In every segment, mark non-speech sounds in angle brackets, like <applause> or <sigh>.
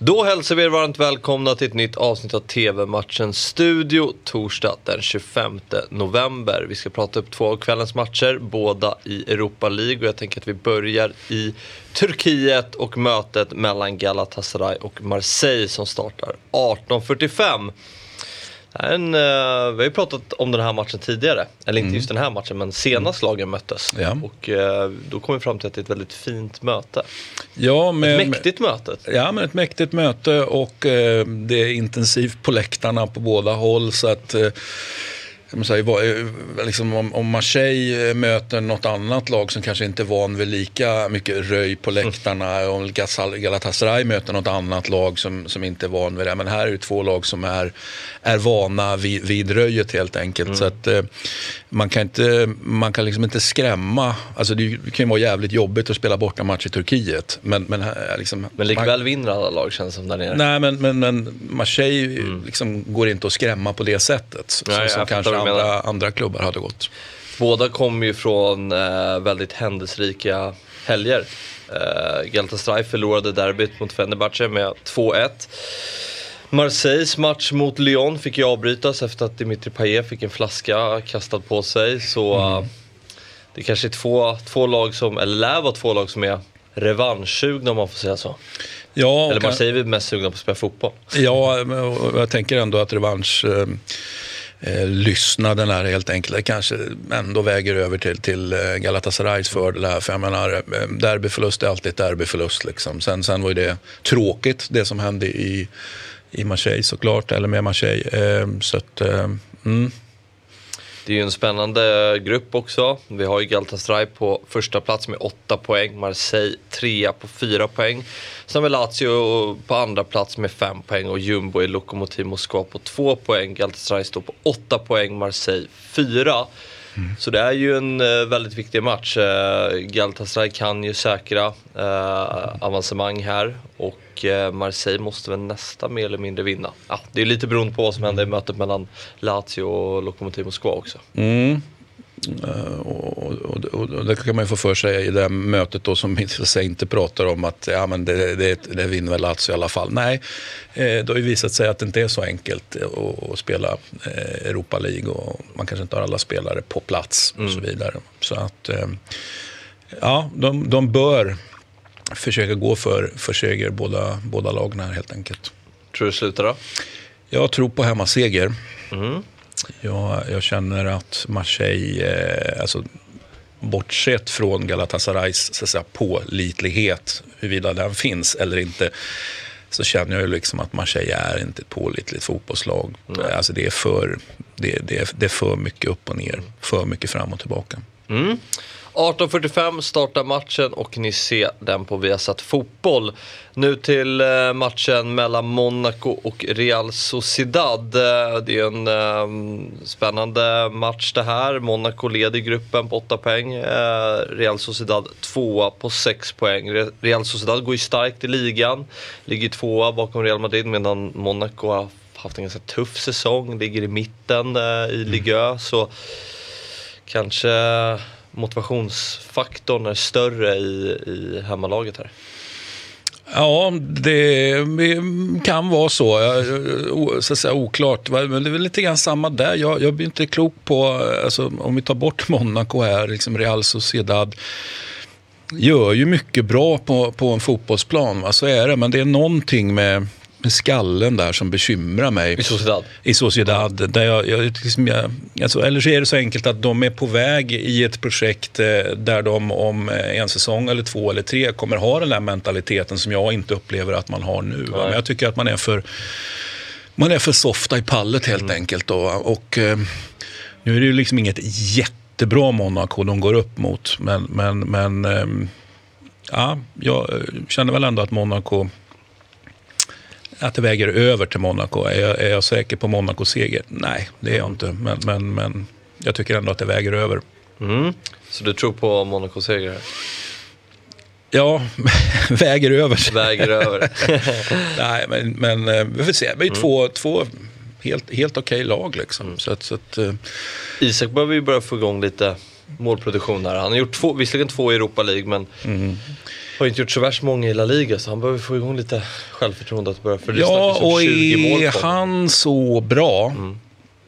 Då hälsar vi er varmt välkomna till ett nytt avsnitt av TV-matchen Studio torsdag den 25 november. Vi ska prata upp två av kvällens matcher, båda i Europa League och jag tänker att vi börjar i Turkiet och mötet mellan Galatasaray och Marseille som startar 18.45. En, uh, vi har ju pratat om den här matchen tidigare, eller inte mm. just den här matchen men senast mm. lagen möttes. Ja. Och uh, då kom vi fram till att det är ett väldigt fint möte. Ja, med, ett mäktigt möte. Ja, men ett mäktigt möte och uh, det är intensivt på läktarna på båda håll. så att Säga, liksom om, om Marseille möter något annat lag som kanske inte är van vid lika mycket röj på läktarna. Mm. Om Galatasaray möter något annat lag som, som inte är van vid det. Men här är det två lag som är, är vana vid, vid röjet helt enkelt. Mm. Så att, eh, man kan, inte, man kan liksom inte skrämma. Alltså det kan ju vara jävligt jobbigt att spela borta match i Turkiet. Men, men, liksom, men likväl man, vinner alla lag känns som där nere. Nej, men, men, men Marseille mm. liksom går inte att skrämma på det sättet. Nej, som kanske andra, andra klubbar hade gått. Båda kommer ju från eh, väldigt händelserika helger. Eh, Galatasaray förlorade derbyt mot Fenerbahce med 2-1. Marseilles match mot Lyon fick ju avbrytas efter att Dimitri Payet fick en flaska kastad på sig. Så mm. uh, det kanske är två, två lag som, eller lär vara två lag som är revanschsugna om man får säga så. Ja, eller Marseille är mest sugna på att spela fotboll. Ja, jag tänker ändå att revansch eh, eh, lyssnaden är helt enkelt kanske ändå väger över till, till eh, Galatasarays fördel här. För jag menar, eh, derbyförlust är alltid ett derbyförlust. Liksom. Sen, sen var ju det tråkigt, det som hände i i Marseille såklart, eller med Marseille. Eh, så att, eh, mm. Det är ju en spännande grupp också. Vi har ju Galatasaray på första plats med 8 poäng, Marseille trea på 4 poäng. Sen har vi Lazio på andra plats med 5 poäng och Jumbo i Lokomotiv Moskva på 2 poäng. Galatasaray står på 8 poäng, Marseille 4. Mm. Så det är ju en eh, väldigt viktig match. Eh, Galatasaray kan ju säkra eh, avancemang här och eh, Marseille måste väl nästan mer eller mindre vinna. Ah, det är lite beroende på vad som händer i mötet mellan Lazio och Lokomotiv Moskva också. Mm. Uh, och, och, och, det kan man ju få för sig i det mötet då som inte pratar om att ja, men det, det, det vinner väl Lazio i alla fall. Nej, eh, det har ju visat sig att det inte är så enkelt att, spela eh, Europa League och man kanske inte har alla spelare på plats och mm. så vidare. Så att eh, ja, de, de bör försöka gå för, för seger båda, båda lagen här helt enkelt. Tror du det slutar då? Jag tror på hemmaseger. Mm. Jag, jag känner att Marseille, eh, alltså, bortsett från Galatasarays så att säga, pålitlighet, huruvida den finns eller inte, så känner jag ju liksom att Marseille är inte ett pålitligt fotbollslag. Mm. Alltså det, är för, det, det, det är för mycket upp och ner, för mycket fram och tillbaka. Mm. 18.45 startar matchen och ni ser den på Viasat Fotboll. Nu till eh, matchen mellan Monaco och Real Sociedad. Eh, det är en um, spännande match det här. Monaco leder gruppen på 8 poäng. Uh, Real Sociedad tvåa på 6 poäng. Real Sociedad går ju starkt i ligan. Ligger tvåa bakom Real Madrid medan Monaco har haft en ganska tuff säsong. Ligger i mitten uh, i Ligue mm. Så kanske motivationsfaktorn är större i, i hemmalaget här? Ja, det kan vara så. så att säga, oklart. Men det är väl lite grann samma där. Jag, jag blir inte klok på, alltså, om vi tar bort Monaco här, liksom Real Sociedad gör ju mycket bra på, på en fotbollsplan. Va? Så är det, men det är någonting med med skallen där som bekymrar mig. I Sociedad? I Sociedad. Där jag, jag, liksom, jag, alltså, eller så är det så enkelt att de är på väg i ett projekt eh, där de om eh, en säsong eller två eller tre kommer ha den där mentaliteten som jag inte upplever att man har nu. Men jag tycker att man är för, man är för softa i pallet helt mm. enkelt. Då. Och, eh, nu är det ju liksom inget jättebra Monaco de går upp mot. Men, men, men eh, ja, jag känner väl ändå att Monaco att det väger över till Monaco. Är jag, är jag säker på Monacos seger? Nej, det är jag inte. Men, men, men jag tycker ändå att det väger över. Mm. Så du tror på Monacos seger? Ja, <laughs> väger över. Väger över. <laughs> Nej, men, men eh, vi får se. Det är mm. två, två helt, helt okej okay lag liksom. Mm. Så att, så att, uh... Isak behöver ju börja få igång lite målproduktion här. Han har gjort två, visserligen två i Europa League men mm. har inte gjort så värst många i La Liga så han behöver få igång lite självförtroende att börja. För ja, och är han så bra mm.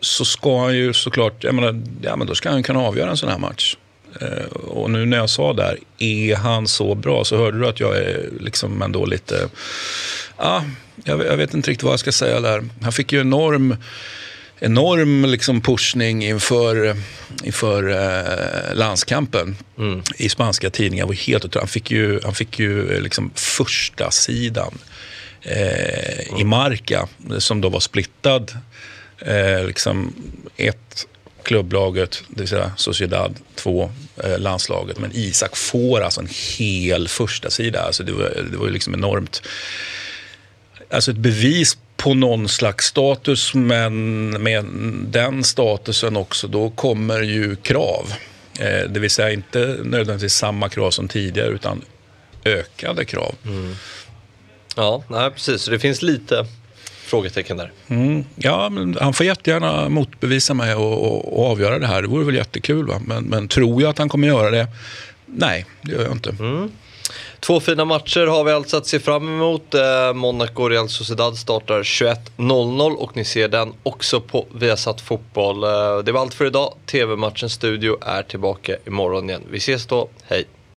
så ska han ju såklart, jag menar, ja, men då ska han kunna avgöra en sån här match. Uh, och nu när jag sa där, är han så bra? Så hörde du att jag är liksom ändå lite, ja, jag vet inte riktigt vad jag ska säga där. Han fick ju enorm enorm liksom pushning inför, inför eh, landskampen mm. i spanska tidningar. Var helt han fick ju, han fick ju liksom första sidan eh, mm. i Marca som då var splittad. Eh, liksom ett klubblaget, det vill säga Sociedad, två eh, landslaget. Men Isak får alltså en hel första sida. Alltså det var, det var liksom enormt. Alltså ett bevis på någon slags status, men med den statusen också, då kommer ju krav. Eh, det vill säga inte nödvändigtvis samma krav som tidigare, utan ökade krav. Mm. Ja, nej, precis. Så det finns lite frågetecken där. Mm. Ja, men han får jättegärna motbevisa mig och, och, och, avgöra det här. Det vore väl jättekul. Va? Men, men tror jag att han kommer göra det? Nej, det gör jag inte. Mm. Två fina matcher har vi alltså att se fram emot. Eh, Monaco och Real Sociedad startar 21.00 och ni ser den också på Viasat Fotboll. Eh, det var allt för idag. TV-matchens studio är tillbaka imorgon igen. Vi ses då. Hej!